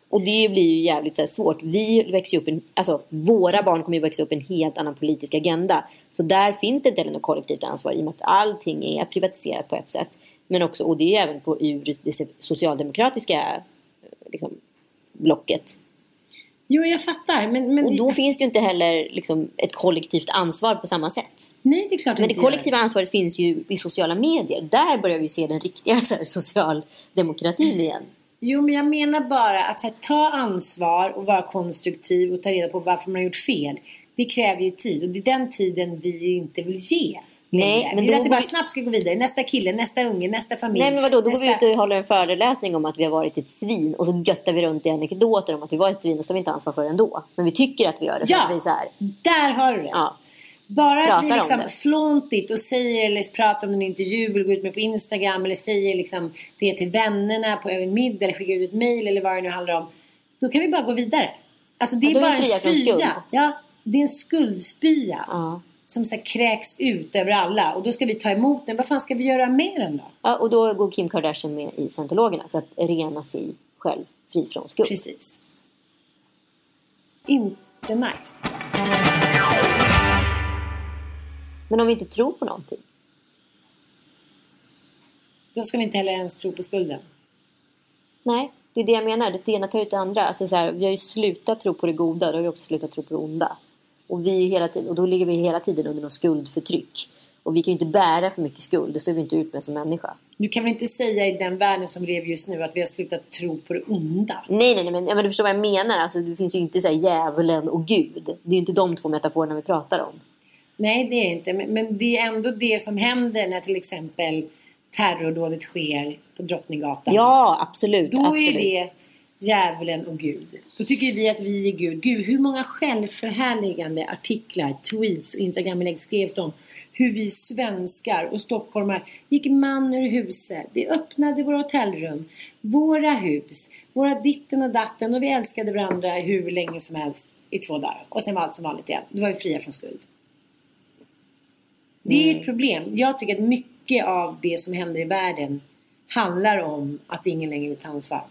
Och det blir ju jävligt så här, svårt. Vi växer ju upp en, alltså våra barn kommer ju växa upp i en helt annan politisk agenda. Så där finns det inte heller något kollektivt ansvar i och med att allting är privatiserat på ett sätt. Men också, och det är även på ur det socialdemokratiska liksom, blocket. Jo jag fattar men, men Och då finns det ju inte heller liksom, ett kollektivt ansvar på samma sätt. nej det är klart Men det gör. kollektiva ansvaret finns ju i sociala medier. Där börjar vi se den riktiga (laughs) så här, socialdemokratin igen. Jo, men jag menar bara att här, ta ansvar och vara konstruktiv och ta reda på varför man har gjort fel. Det kräver ju tid och det är den tiden vi inte vill ge. Nej, längre. men vi vill då att det bara går- snabbt ska gå vidare. Nästa kille, nästa unge, nästa familj. Nej men vadå, då går vi nästa... ut och håller en föreläsning om att vi har varit ett svin och så göttar vi runt i anekdoter om att vi var ett svin och så tar vi inte ansvar för det ändå. Men vi tycker att vi gör det. Ja, Så att vi så här, där har du det. ja. Bara att Pratar vi om liksom det. flåntigt och säger eller pratar om en intervju eller går ut med på Instagram eller säger liksom det till vännerna på en middag eller skickar ut ett mail eller vad det nu handlar om. Då kan vi bara gå vidare. Alltså det Ja, är är bara vi en spya. Ja, det är en skuldspya. Ja. Som så här kräks ut över alla och då ska vi ta emot den. Vad fan ska vi göra med den då? ja, och då går Kim Kardashian med i scientologerna för att rena sig själv fri från skuld. Precis. Inte nice. Men om vi inte tror på någonting. Då ska vi inte heller ens tro på skulden. Nej, det är det jag menar. Det ena tar ut det andra. Alltså så här, vi har ju slutat tro på det goda, då har vi också slutat tro på det onda. Och, vi hela tiden, och då ligger vi hela tiden under någon skuldförtryck. Och vi kan ju inte bära för mycket skuld, det står vi inte ut med som människa. Du kan väl inte säga i den världen som lever just nu att vi har slutat tro på det onda? Nej, nej, nej, men, ja, men du förstår vad jag menar. Alltså, det finns ju inte så här djävulen och Gud. Det är ju inte de två metaforerna vi pratar om. Nej, det är inte. Men, men det är ändå det som händer när till exempel terrordådet sker på Drottninggatan. Ja, absolut. Då absolut. är det djävulen och Gud. Då tycker vi att vi är Gud. Gud, hur många självförhärligande artiklar, tweets och Instagraminlägg skrevs om hur vi svenskar och stockholmare gick man ur huset. Vi öppnade våra hotellrum, våra hus, våra ditten och datten och vi älskade varandra hur länge som helst i två dagar. Och sen var allt som vanligt igen. Då var vi fria från skuld. Det är Mm. ett problem. Jag tycker att mycket av det som händer i världen handlar om att ingen längre vill ta ansvar.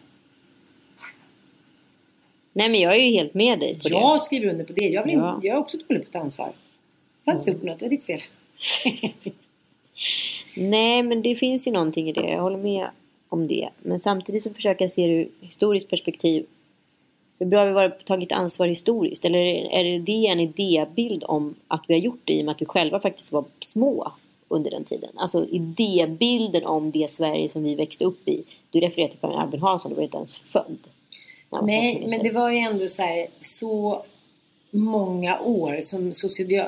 Nej, men jag är ju helt med dig på Jag skriver under på det. Jag, vill, Ja. jag är också dålig på att ta ansvar. Jag har inte gjort något, det är ditt fel. det. (laughs) Nej, men det finns ju någonting i det. Jag håller med om det. Men samtidigt så försöker jag se det ur historiskt perspektiv. Hur bra har vi varit, tagit ansvar historiskt? Eller är det- är det en idébild om att vi har gjort det i och med att vi själva faktiskt var små under den tiden? Alltså idébilden om det Sverige som vi växte upp i. Du refererar till Per Albin Hansson, du var inte ens född. Nej, men det var ju ändå så här så många år som socio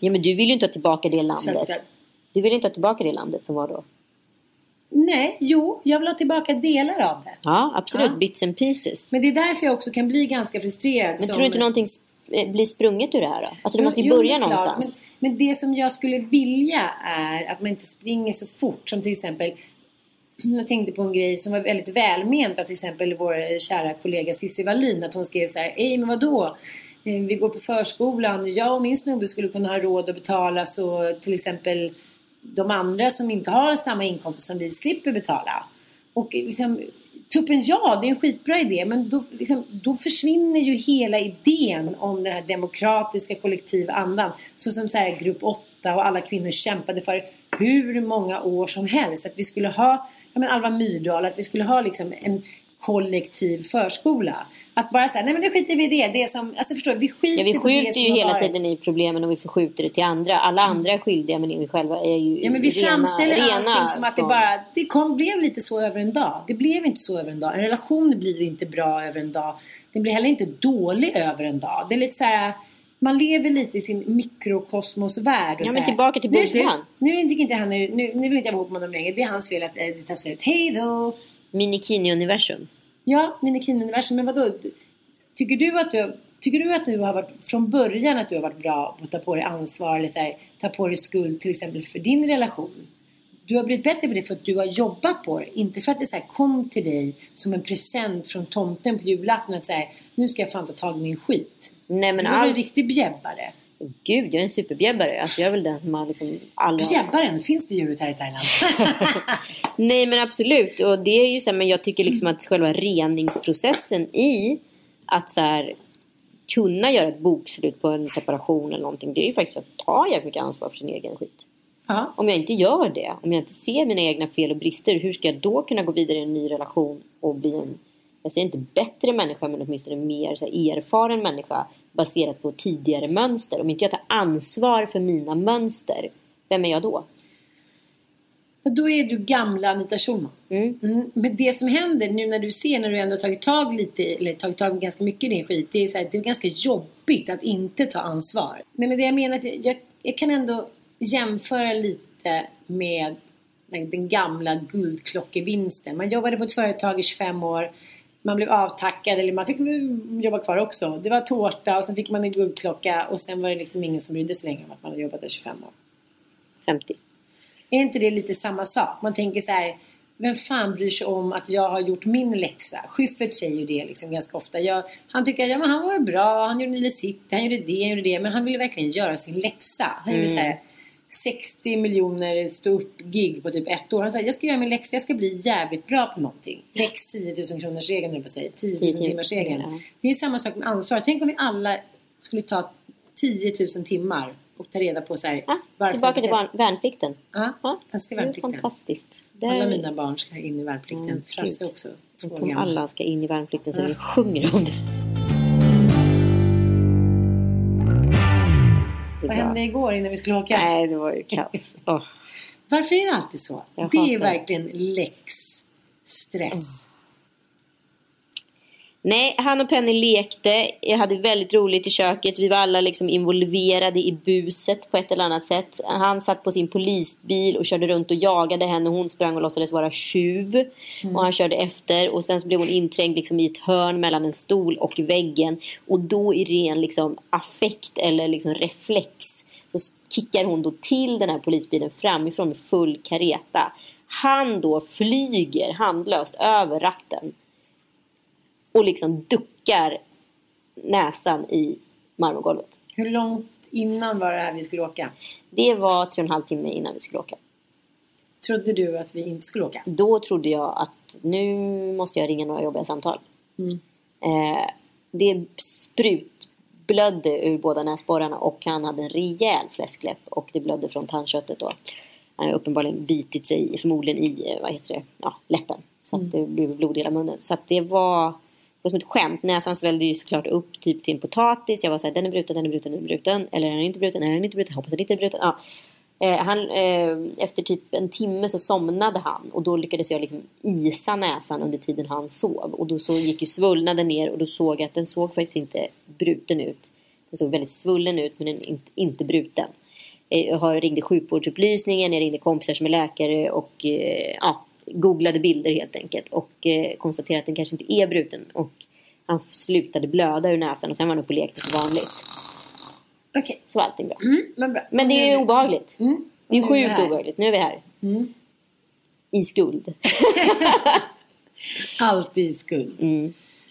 Ja, men du vill ju inte ha tillbaka det så, landet. så, Du vill inte ha tillbaka det landet som var då? nej, jo, jag vill ha tillbaka delar av det. Ja, absolut. Ja. Bits and pieces. Men det är därför jag också kan bli ganska frustrerad. Men som- tror du inte någonting eh, blir sprunget ur det här då? Alltså det måste ju jo, börja klart. någonstans. Men, men det som jag skulle vilja är att man inte springer så fort som till exempel jag tänkte på en grej som var väldigt välment av till exempel vår kära kollega Cissi Wallin att hon skrev så här, Ej men vadå? Eh, vi går på förskolan, jag och min snubbe skulle kunna ha råd att betala så till exempel de andra som inte har samma inkomst som vi slipper betala. Och liksom, tuppen ja, det är en skitbra idé men då, liksom, då försvinner ju hela idén om den här demokratiska kollektiva andan. Så som så här, grupp 8 och alla kvinnor kämpade för hur många år som helst. Att vi skulle ha, ja men Alva Myrdal, att vi skulle ha liksom en kollektiv förskola. Att bara säga, nej men nu skiter vi i det. det som, alltså förstår vi skiter Ja, vi skjuter ju hela tiden i problemen och vi förskjuter det till andra. Alla andra är skyldiga men vi själva är ju Ja men vi rena, framställer rena allting som att det bara, det kom, blev lite så över en dag. Det blev inte så över en dag. En relation blir inte bra över en dag. Den blir heller inte dålig över en dag. Det är lite så här, man lever lite i sin mikrokosmosvärld. och Ja, men tillbaka till "Nu. Boman." Nu tycker inte han, nu, nu vill inte jag ihop med honom längre. Det är hans fel att eh, det tar slut. Hej då! Minikini-universum. Ja, Minikin-universum. Men vadå? Tycker du att du, tycker du att du har varit från början att du har varit bra på att ta på dig ansvar eller så här, ta på dig skuld till exempel för din relation? Du har blivit bättre på det för att du har jobbat på det. Inte för att det så här kom till dig som en present från tomten på julafton att säga nu ska jag fan ta tag i min skit. Nej men du är väl en riktig bjäbbare. Gud, jag är en superbjäbbare. Alltså jag är väl den som har liksom aldrig... Bjäbbaren, finns det djuret här i Thailand? (laughs) Nej men absolut. Och det är ju så här, men jag tycker liksom att själva reningsprocessen i att så här, kunna göra ett bokslut på en separation eller någonting. Det är ju faktiskt att ta jävligt mycket ansvar för sin egen skit. Ja. Om jag inte gör det, om jag inte ser mina egna fel och brister, hur ska jag då kunna gå vidare i en ny relation och bli en, jag säger inte bättre människa, men åtminstone mer så här, erfaren människa baserat på tidigare mönster. Om inte jag tar ansvar för mina mönster, vem är jag då? Då är du gamla Anita Schulman. Mm. Mm, men det som händer nu när du ser när du ändå tagit tag lite, eller tagit tag ganska mycket i din skit. Det är, så här, det är ganska jobbigt att inte ta ansvar. Men med det jag menar jag, jag kan ändå jämföra lite med den gamla guldklockevinsten. Man jobbade på ett företag i 25 år. Man blev avtackad eller man fick mm, jobba kvar också. Det var tårta och sen fick man en guldklocka och sen var det liksom ingen som brydde sig längre om att man hade jobbat där 25 år. 50. Är inte det lite samma sak? Man tänker så här, vem fan bryr sig om att jag har gjort min läxa? Schyffert säger ju det liksom ganska ofta. Jag, han tycker att ja, men han var bra, han gjorde Nile City, han gjorde det, han gjorde det. Men han ville verkligen göra sin läxa. Han gjorde så här 60 miljoner stå upp gig på typ ett år. Han säger jag ska göra min läxa, jag ska bli jävligt bra på någonting. Lex 10 000 kronors regeln på säga. 10 000 timmars regeln. Ja. Det är samma sak med ansvar. Tänk om vi alla skulle ta 10 000 timmar och ta reda på så här. Ja, varför tillbaka till värnplikten. Ja, jag ska det är värnplikten. fantastiskt. Det Alla är- mina barn ska in i värnplikten. Mm, Frasse också. gamla. alla ska in i värnplikten så Ja. vi sjunger om det. Vad bra. hände igår innan vi skulle åka? Nej, det var ju kaos. (laughs) Åh. Varför är det alltid så? Jag det är verkligen lex stress. Nej, han och Penny lekte. Jag hade väldigt roligt i köket. Vi var alla liksom involverade i buset på ett eller annat sätt. Han satt på sin polisbil och körde runt och jagade henne. Hon sprang och låtsades vara tjuv. Och han körde efter. Och sen så blev hon inträngd liksom i ett hörn mellan en stol och väggen. Och då i ren liksom affekt eller liksom reflex så kickar hon då till den här polisbilen framifrån med full kareta. Han då flyger handlöst över ratten och liksom duckar näsan i marmorgolvet. Hur långt innan var det här vi skulle åka? Det var tre och en halv timme innan vi skulle åka. Trodde du att vi inte skulle åka? Då trodde jag att nu måste jag ringa några jobbiga samtal. Mm. Eh, det sprutblödde ur båda näsborrarna och han hade en rejäl fläskläpp och det blödde från tandköttet då. Han har uppenbarligen bitit sig förmodligen i eh, vad heter det? Ja, läppen. Så att det blev blod i hela munnen. Så att det var, det var som ett skämt. Näsan svällde ju såklart upp typ till en potatis. Jag var såhär, den är bruten, den är bruten, den är bruten. Eller den är inte bruten, nej den är inte bruten. Hoppas den inte är bruten. Ja. Eh, han, eh, efter typ en timme så somnade han och då lyckades jag liksom isa näsan under tiden han sov. Och då så gick ju svullnaden ner och då såg jag att den såg faktiskt inte bruten ut. Den såg väldigt svullen ut men den är inte, inte bruten. Eh, Jag har- ringde sjukvårdsupplysningen, jag ringde kompisar som är läkare och eh, ja, googlade bilder helt enkelt. Och eh, konstaterade att den kanske inte är bruten. Och han slutade blöda ur näsan och sen var han uppe och lekte som vanligt. Okej. Så var allting bra. Mm, men bra. Men det är obehagligt. Mm. Det är sjukt obehagligt. Nu är vi här. Mm. I skuld. (laughs) Alltid skuld.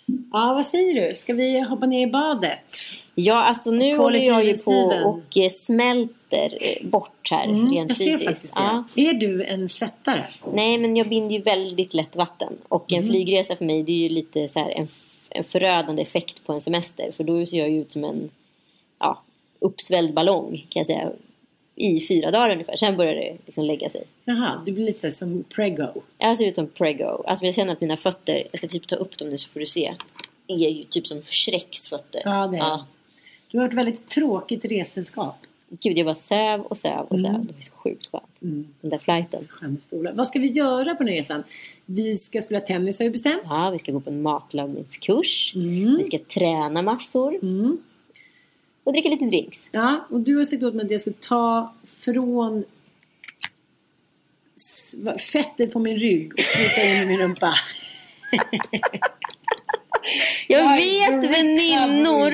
Mm. Ja, vad säger du? Ska vi hoppa ner i badet? Ja, alltså nu håller jag ju på och eh, smälter eh, bort här rent Mm, jag ser fysiskt. faktiskt det. Ja. Är du en svettare? Nej, men jag binder ju väldigt lätt vatten. Och Mm. en flygresa för mig det är ju lite så här en, en förödande effekt på en semester. För då ser jag ju ut som en ja, uppsvälld ballong kan jag säga. I fyra dagar ungefär. Sen börjar det liksom lägga sig. Jaha, du blir lite som prego. Jag ser ut som prego. Alltså jag känner att mina fötter, jag ska typ ta upp dem nu så får du se. Är ju typ som Shreks fötter. Ja, det är det. Du har ett väldigt tråkigt ressällskap. Gud, jag bara söv och söv och söv. Mm. Det var så sjukt skönt. Den där flighten. Vad ska vi göra på den resan? Vi ska spela tennis har vi bestämt. Ja, vi ska gå på en matlagningskurs. Mm. Vi ska träna massor. Och dricka lite drinks. Ja, och du har sagt åt mig att jag ska ta från fettet på min rygg och spruta in i min rumpa. (laughs) Jag vet väninnor.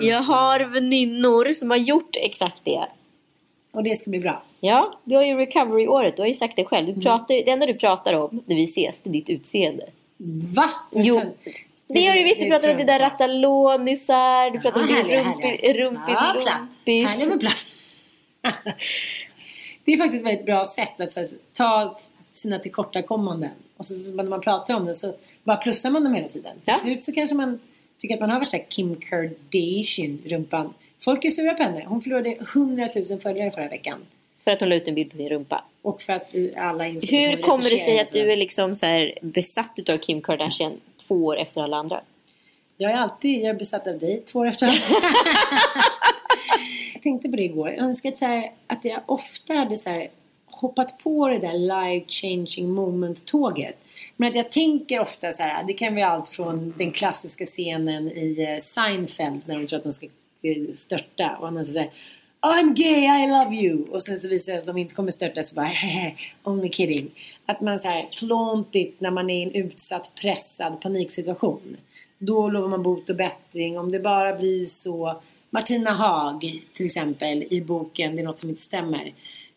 Jag har väninnor som har gjort exakt det. Och det ska bli bra. Ja, du har ju recovery-året. Du har ju sagt det själv. Mm. Du pratar, det enda du pratar om när vi ses, det är ditt utseende. Va? Jo, det gör du visst. Du pratar om där ratalonisar. Du pratar om din härliga, rumpi, härliga. rumpi, Ja, platt. Härlig (laughs) det är faktiskt ett väldigt bra sätt att här, ta sina tillkortakommanden. Och så, när man pratar om det så bara plussar man dem hela tiden. Till Ja. slut så kanske man tycker att man har värsta Kim Kardashian-rumpan. Folk är sura på henne. Hon förlorade 100 000 följare förra veckan. För att hon la ut en bild på sin rumpa. Och för att eh, alla hon Hur kommer det sig att du är liksom så besatt av Kim Kardashian två år efter alla andra? Jag är alltid jag är besatt av dig två år efter. (laughs) jag tänkte på det igår. Jag önskar att, här, att jag ofta hade så här, hoppat på det där life changing moment-tåget. Men att jag tänker ofta så här, det kan vara allt från den klassiska scenen i eh, Seinfeld när de tror att de ska eh, störta och han säger I'm gay, I love you. Och sen så visar det sig att de inte kommer störta så bara (laughs) only kidding. Att man så här flåntigt när man är i en utsatt, pressad paniksituation. Då lovar man bot och bättring. Om det bara blir så. Martina Haag till exempel i boken Det är något som inte stämmer.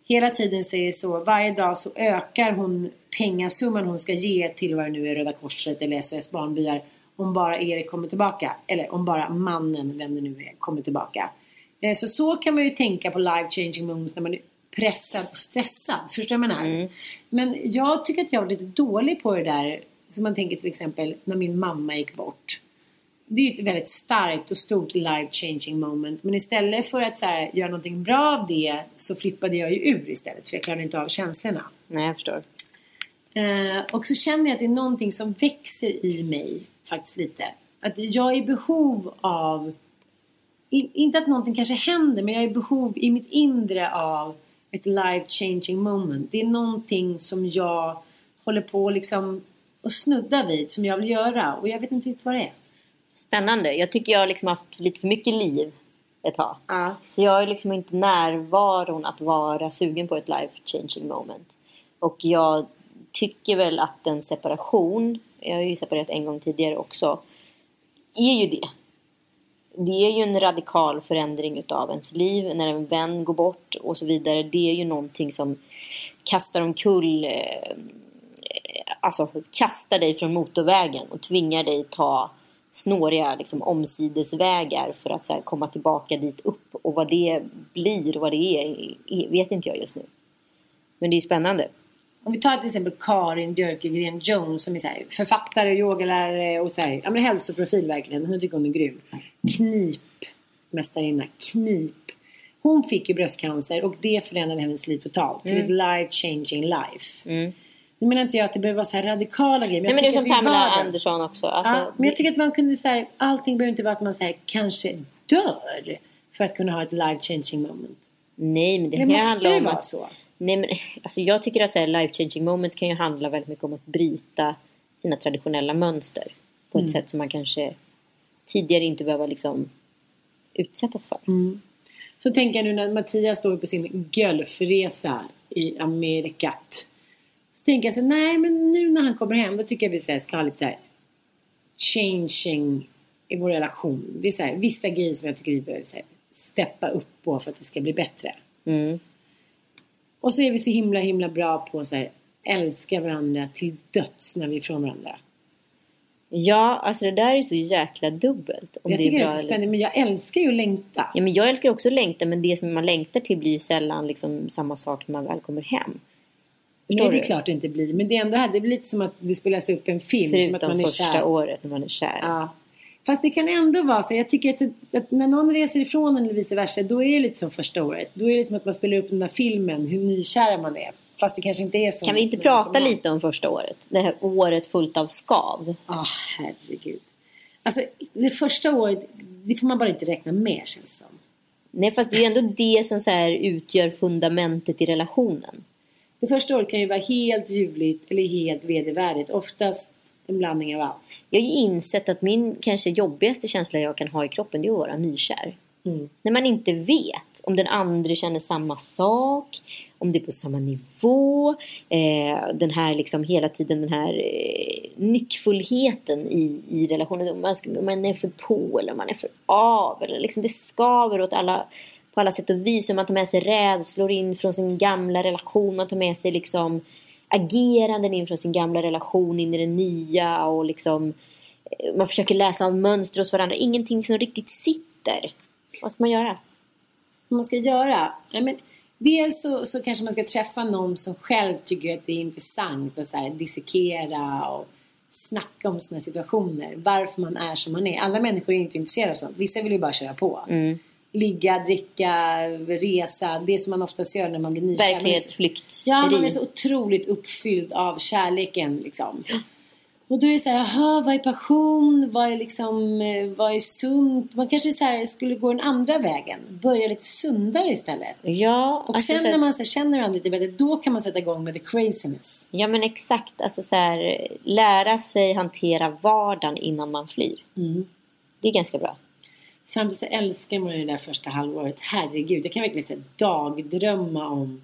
Hela tiden säger så. Varje dag så ökar hon pengasumman hon ska ge till vad det nu är Röda Korset eller SOS Barnbyar. Om bara Erik kommer tillbaka. Eller om bara mannen, vem det nu är, kommer tillbaka. Eh, så så kan man ju tänka på life changing moments när man är pressad och stressad. Förstår du vad jag menar? Men jag tycker att jag var lite dålig på det där. Som man tänker till exempel när min mamma gick bort. Det är ju ett väldigt starkt och stort life changing moment. Men istället för att så här, göra någonting bra av det så flippade jag ju ur istället. För jag klarade inte av känslorna. Nej, jag förstår. Eh, och så känner jag att det är någonting som växer i mig faktiskt lite. Att jag är i behov av, inte att någonting kanske händer, men jag är i behov i mitt inre av ett life changing moment. Det är någonting som jag håller på liksom och snudda vid, som jag vill göra. Och jag vet inte riktigt vad det är. Spännande. Jag tycker jag har liksom haft lite för mycket liv ett tag. Ja. Så jag är liksom inte närvaron att vara sugen på ett life changing moment. Och jag tycker väl att en separation, jag har ju separerat en gång tidigare också, är ju det. Det är ju en radikal förändring utav ens liv när en vän går bort och så vidare. Det är ju någonting som kastar omkull, eh, eh, alltså kastar dig från motorvägen och tvingar dig ta snåriga liksom, omsidesvägar för att så här, komma tillbaka dit upp. Och vad det blir och vad det är, är vet inte jag just nu. Men det är spännande. Om vi tar till exempel Karin Björkegren Jones som är så här, författare, yogalärare och så här, ja, men hälsoprofil verkligen. Hon tycker hon är grym. Knip, mästarinna, knip. Hon fick ju bröstcancer och det förändrade hennes liv totalt. Till ett life changing life. Nu menar inte jag att det behöver vara så här radikala grejer. Nej, men det är som Pamela. Andersson också. Alltså, ja, men jag tycker att man kunde säga allting behöver inte vara att man så här, kanske dör för att kunna ha ett life changing moment. Nej, men det, Det måste handla om att... så. Nej, men alltså, jag tycker att så här, life changing moments kan ju handla väldigt mycket om att bryta sina traditionella mönster. På Mm. ett sätt som man kanske tidigare inte behöver liksom utsättas för. Mm. Så tänker jag nu när Mattias står på sin golfresa i Amerikat. Så tänker jag så nej men nu när han kommer hem då tycker jag vi så ska ha lite så här changing i vår relation. Det är så här, vissa grejer som jag tycker vi behöver så här, steppa upp på för att det ska bli bättre. Mm. Och så är vi så himla himla bra på att älska varandra till döds när vi är från varandra. Ja, alltså det där är så jäkla dubbelt. Om jag det är tycker det är bra så spännande men jag älskar ju att längta. Ja, men jag älskar också att längta, men det som man längtar till blir ju sällan liksom samma sak när man väl kommer hem. Förstår Nej det är du? klart det inte blir. Men det är ändå här, det blir lite som att det spelas upp en film. som att Förutom man är första kär. året när man är kär. Ja. Fast det kan ändå vara så. Jag tycker att, att, när någon reser ifrån en eller vice versa, då är det lite som första året. Då är det som att man spelar upp den där filmen, hur nykär man är. Fast det kanske inte är så. Kan vi inte prata lite om första året? Det här året fullt av skav. Ja, oh, herregud. Alltså, det första året, det får man bara inte räkna med känns som. Nej, fast det är ändå det som så här utgör fundamentet i relationen. Det första året kan ju vara helt ljuvligt eller helt vedervärdigt. Oftast en blandning av allt. Jag har ju insett att min kanske jobbigaste känsla jag kan ha i kroppen det är att vara nykär. Mm. När man inte vet om den andra känner samma sak, om det är på samma nivå. Eh, den här liksom hela tiden den här eh, nyckfullheten i, i relationen. Om man, om man är för på eller om man är för av. Eller liksom det skaver åt alla, på alla sätt och vis. Om man tar med sig rädslor in från sin gamla relation. Man tar med sig liksom ageranden in från sin gamla relation in i den nya. Och liksom, eh, man försöker läsa av mönster hos varandra. Ingenting som riktigt sitter. Vad ska man göra? Vad man ska göra? Ja, men dels så, så kanske man ska träffa någon som själv tycker att det är intressant att så här, dissekera och snacka om sådana situationer. Varför man är som man är. Alla människor är inte intresserade av sånt. Vissa vill ju bara köra på. Mm. Ligga, dricka, resa. Det som man oftast gör när man blir nykär. Verklighetsflykt. Ja, man är så otroligt uppfylld av kärleken. Liksom. Och då är det så här, aha, vad är passion? Vad är liksom, eh, vad är sunt? Man kanske så här, skulle gå den andra vägen. Börja lite sundare istället. Ja. Och alltså sen så när man så känner varandra lite bättre, då kan man sätta igång med the craziness. Ja men exakt. Alltså så här, lära sig hantera vardagen innan man flyr. Mm. Det är ganska bra. Samtidigt så älskar man ju det där första halvåret. Herregud, jag kan verkligen säga dagdrömma om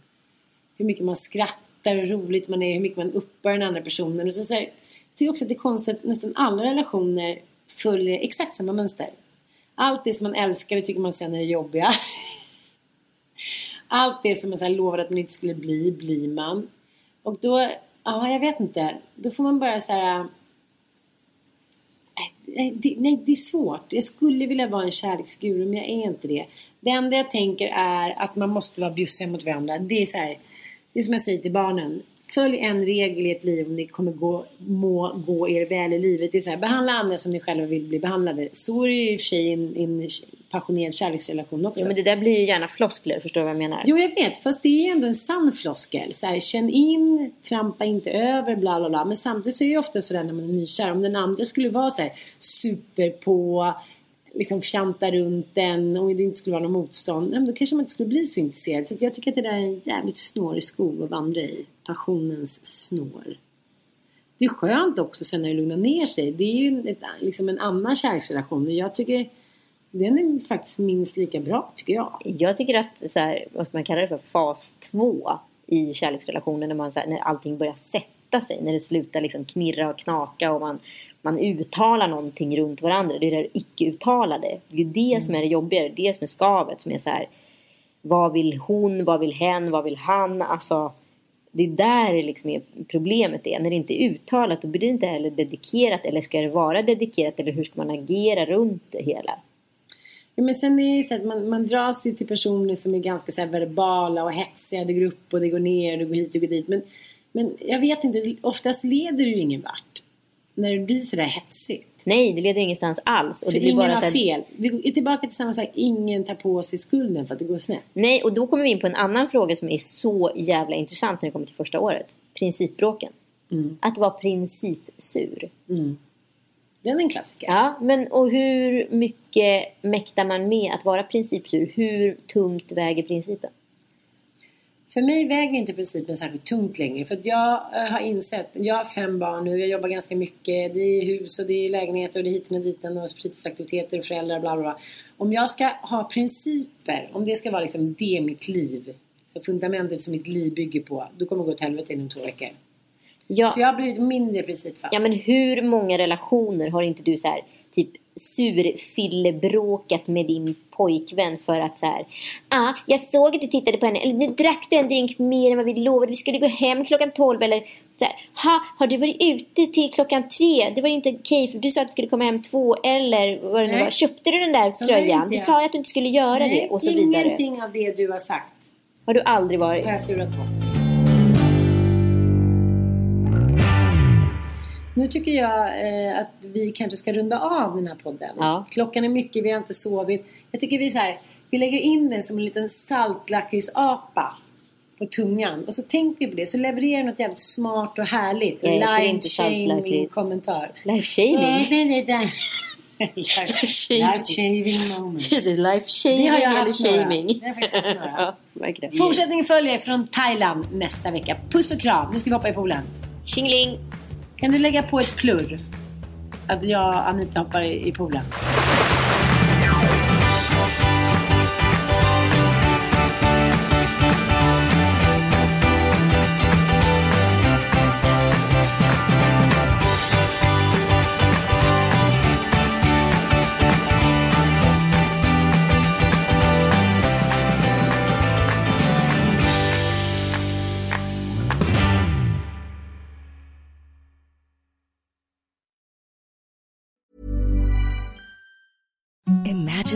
hur mycket man skrattar hur roligt man är, hur mycket man uppar den andra personen. Och så, så här, jag tycker också att det är konstigt att nästan alla relationer följer exakt samma mönster. Allt det som man älskar det tycker man sen är det jobbiga. (laughs) Allt det som man så här lovade att man inte skulle bli, blir man. Och då, ja jag vet inte. Då får man bara så här... Nej det, nej, det är svårt. Jag skulle vilja vara en kärleksguru men jag är inte det. Det enda jag tänker är att man måste vara bjussiga mot varandra. Det är så här, det är som jag säger till barnen följ en regel i ert liv om ni kommer gå, må gå er väl i livet. Det är så här, behandla andra som ni själva vill bli behandlade. Så är det i och för sig in, in passionerad kärleksrelation också. Ja, men det där blir ju gärna floskler, förstår du vad jag menar? Jo, jag vet. Fast det är ändå en sann floskel. Så här, känn in, trampa inte över, bla bla bla. Men samtidigt så är det ju ofta sådär när man är nykär. Om den andra skulle vara så här super på liksom fjanta runt den och det inte skulle vara något motstånd, då kanske man inte skulle bli så intresserad. Så jag tycker att det där är en jävligt snårig skog att vandra i. Passionens snår. Det är skönt också sen när det lugnar ner sig. Det är ju ett, liksom en annan kärleksrelation. Jag tycker den är faktiskt minst lika bra, tycker jag. Jag tycker att, så här, vad man kalla det för, fas två i kärleksrelationen när, man, så här, när allting börjar sätta sig. När det slutar liksom knirra och knaka och man man uttalar någonting runt varandra. Det är det icke-uttalade. Det är det mm. som är det jobbiga. Det som är skavet. Som är så här, vad vill hon? Vad vill hen? Vad vill han? Alltså, det är där liksom problemet är. När det inte är uttalat då blir det inte heller dedikerat. Eller ska det vara dedikerat? Eller hur ska man agera runt det hela? Ja, men sen är det så att man, man dras ju till personer som är ganska så verbala och hetsiga. Det går upp och det går ner det går hit och går dit. Men, men jag vet inte, oftast leder det ju ingen vart när det blir sådär hetsigt. Nej, det leder ingenstans alls. Och för det blir ingen bara har här... fel. Vi är tillbaka till samma sak. Ingen tar på sig skulden för att det går snett. Nej, och då kommer vi in på en annan fråga som är så jävla intressant när det kommer till första året. Principbråken. Mm. Att vara principsur. Mm. Den är en klassiker. Ja, men och hur mycket mäktar man med att vara principsur? Hur tungt väger principen? För mig väger inte principen särskilt tungt längre. För jag eh, har insett, jag har fem barn nu, jag jobbar ganska mycket. Det är hus och det är lägenheter och det är hiten och diten och fritidsaktiviteter och föräldrar bla bla bla. Om jag ska ha principer, om det ska vara liksom det mitt liv, så fundamentet som mitt liv bygger på, då kommer det gå åt helvete inom två veckor. Ja. Så jag har blivit mindre principfast. Ja men hur många relationer har inte du så här, typ surfillebråkat med din pojkvän för att så här. ah, jag såg att du tittade på henne, eller nu drack du en drink mer än vad vi lovade, vi skulle gå hem klockan 12 eller så här, ha, har du varit ute till klockan tre? Det var inte okej för du sa att du skulle komma hem två eller vad det nu var. Köpte du den där så tröjan? Du sa ju att du inte skulle göra Nej, det och så ingenting vidare. Ingenting av det du har sagt. Har du aldrig varit? Har jag surat på. Nu tycker jag eh, att vi kanske ska runda av den här podden. Ja. Klockan är mycket, vi har inte sovit. Jag tycker vi så här, vi lägger in den som en liten saltlakritsapa på tungan. Och så tänker vi på det, så levererar något jävligt smart och härligt. Jag äter Live inte shaming saltlakrits. kommentar. Life shaming. Nej, nej, nej, nej. Life Life shaming moment. Är det life Det shaming har jag eller shaming? (laughs) Fortsättningen följer från Thailand nästa vecka. Puss och kram. Nu ska vi hoppa i poolen. Tjingeling! Kan du lägga på ett plurr? Att jag och Anita hoppar i, i poolen.